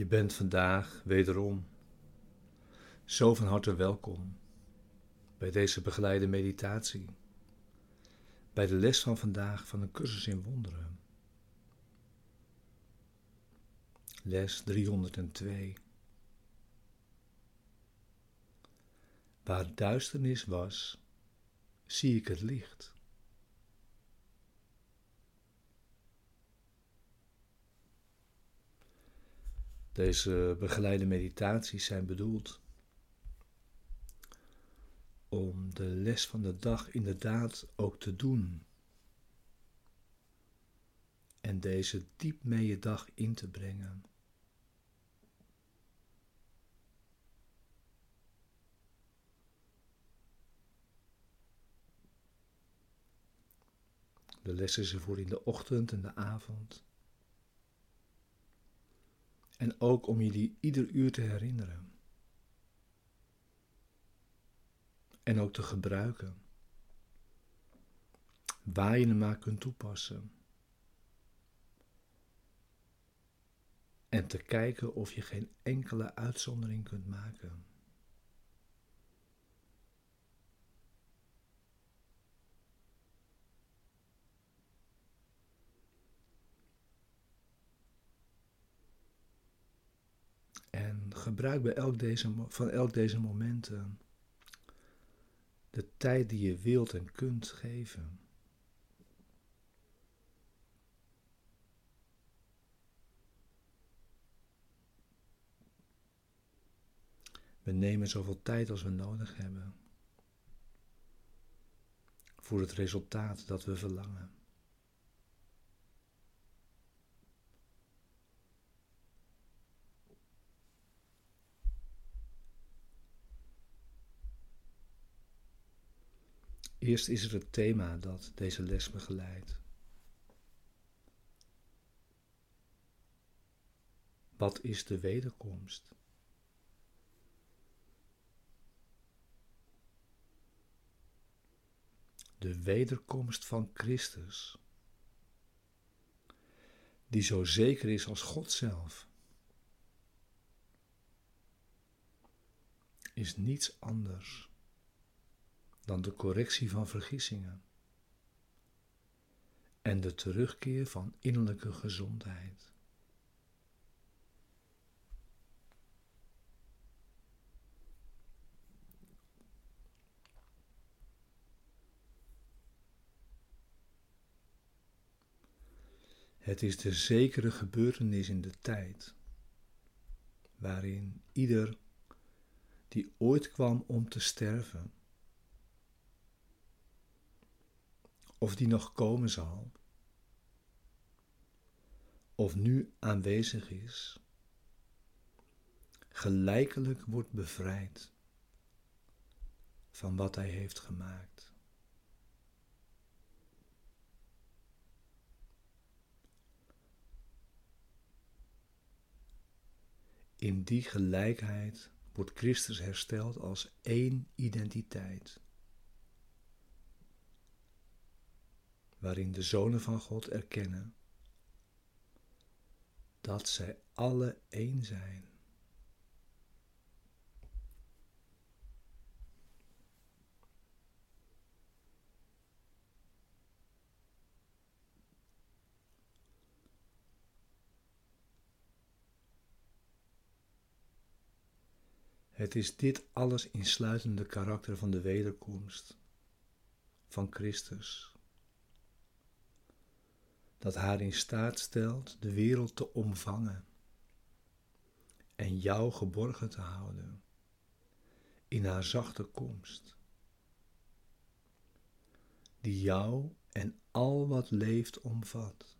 Je bent vandaag wederom zo van harte welkom bij deze begeleide meditatie, bij de les van vandaag van een cursus in wonderen. Les 302. Waar duisternis was, zie ik het licht. Deze begeleide meditaties zijn bedoeld om de les van de dag inderdaad ook te doen. En deze diep mee je dag in te brengen. De les is voor in de ochtend en de avond. En ook om je die ieder uur te herinneren. En ook te gebruiken. Waar je hem maar kunt toepassen. En te kijken of je geen enkele uitzondering kunt maken. En gebruik bij elk deze, van elk deze momenten de tijd die je wilt en kunt geven. We nemen zoveel tijd als we nodig hebben voor het resultaat dat we verlangen. Eerst is er het thema dat deze les begeleidt. Wat is de wederkomst? De wederkomst van Christus, die zo zeker is als God zelf, is niets anders dan de correctie van vergissingen en de terugkeer van innerlijke gezondheid. Het is de zekere gebeurtenis in de tijd, waarin ieder die ooit kwam om te sterven, of die nog komen zal, of nu aanwezig is, gelijkelijk wordt bevrijd van wat hij heeft gemaakt. In die gelijkheid wordt Christus hersteld als één identiteit. Waarin de zonen van God erkennen dat zij alle één zijn. Het is dit alles insluitende karakter van de wederkomst van Christus dat haar in staat stelt de wereld te omvangen en jou geborgen te houden in haar zachte komst, die jou en al wat leeft omvat.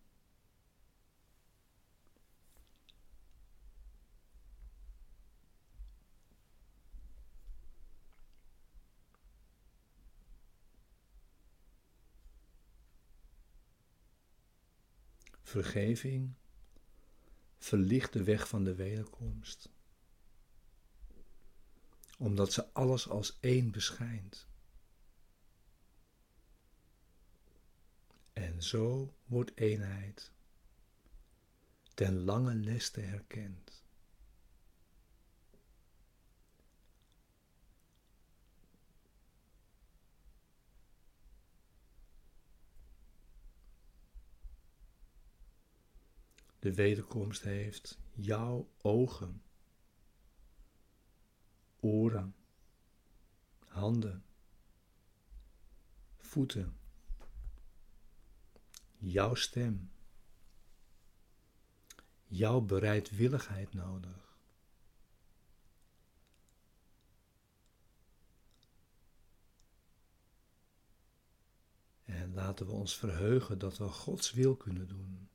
Vergeving verlicht de weg van de wederkomst, omdat ze alles als één beschijnt. En zo wordt eenheid ten lange leste herkend. De wederkomst heeft jouw ogen, oren, handen, voeten, jouw stem, jouw bereidwilligheid nodig. En laten we ons verheugen dat we Gods wil kunnen doen.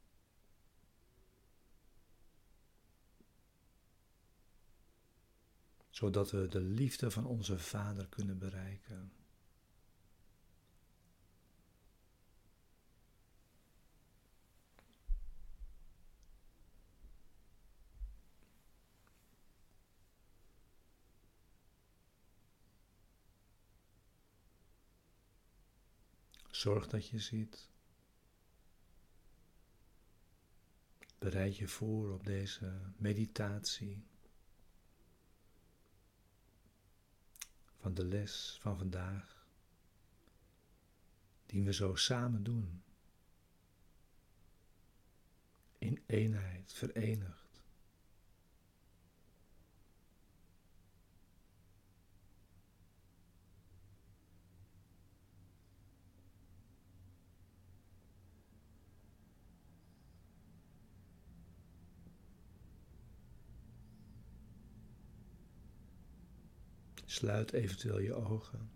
Zodat we de liefde van onze Vader kunnen bereiken. Zorg dat je ziet. Bereid je voor op deze meditatie van de les van vandaag, die we zo samen doen, in eenheid, verenigd. Sluit eventueel je ogen.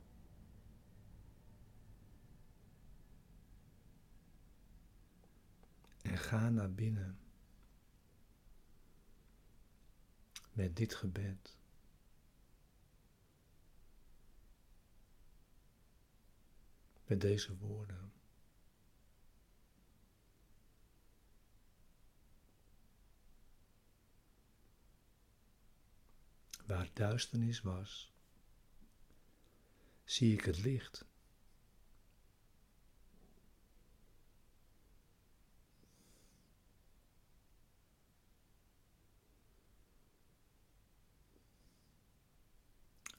En ga naar binnen met dit gebed. Met deze woorden. Waar duisternis was, zie ik het licht.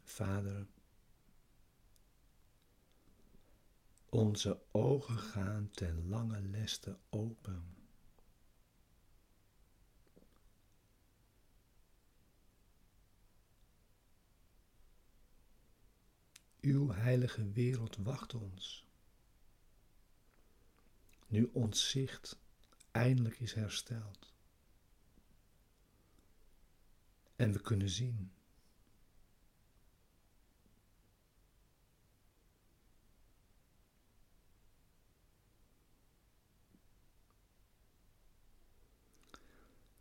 Vader, onze ogen gaan ten lange leste open. Uw heilige wereld wacht ons. Nu ons zicht eindelijk is hersteld. En we kunnen zien.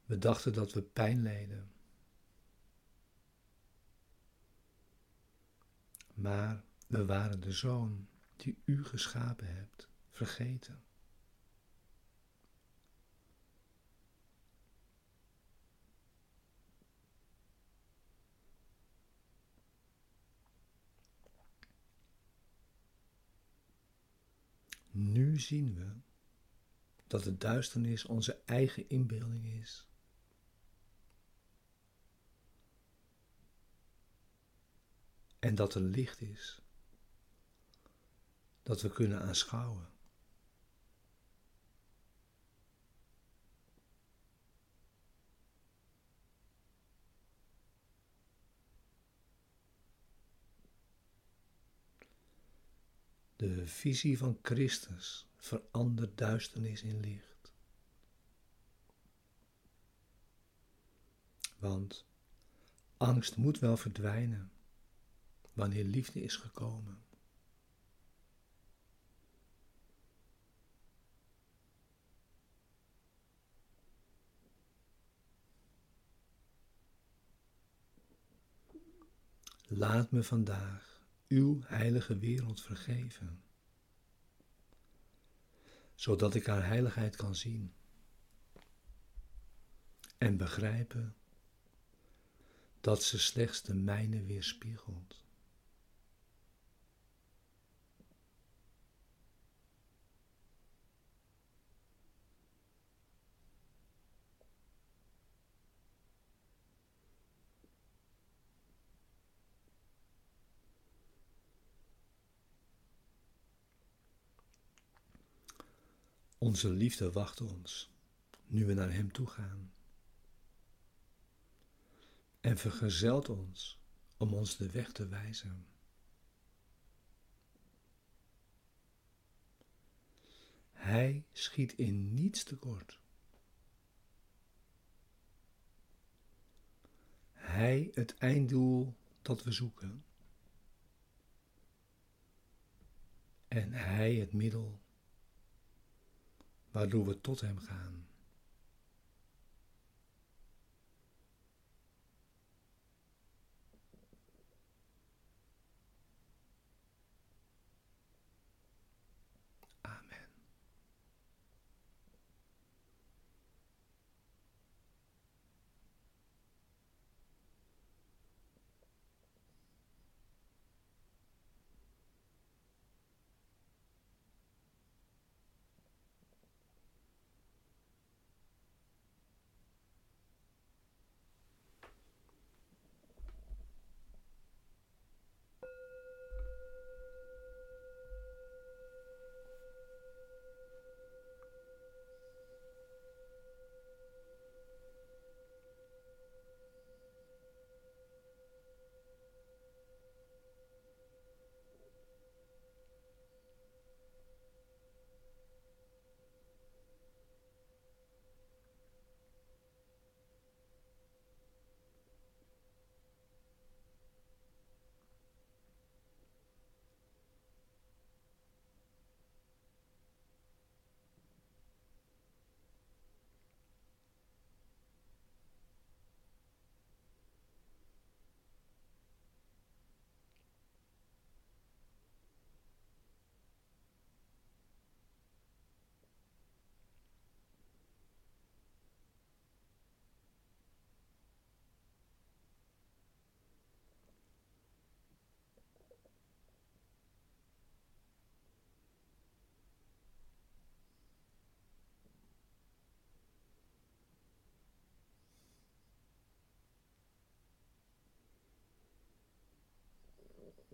We dachten dat we pijn leden. Maar we waren de zoon die u geschapen hebt vergeten. Nu zien we dat de duisternis onze eigen inbeelding is. En dat er licht is. Dat we kunnen aanschouwen. De visie van Christus verandert duisternis in licht. Want angst moet wel verdwijnen wanneer liefde is gekomen. Laat me vandaag uw heilige wereld vergeven, zodat ik haar heiligheid kan zien en begrijpen dat ze slechts de mijne weerspiegelt. Onze liefde wacht ons, nu we naar Hem toe gaan. En vergezelt ons om ons de weg te wijzen. Hij schiet in niets tekort. Hij het einddoel dat we zoeken. En Hij het middel waardoor we tot Hem gaan.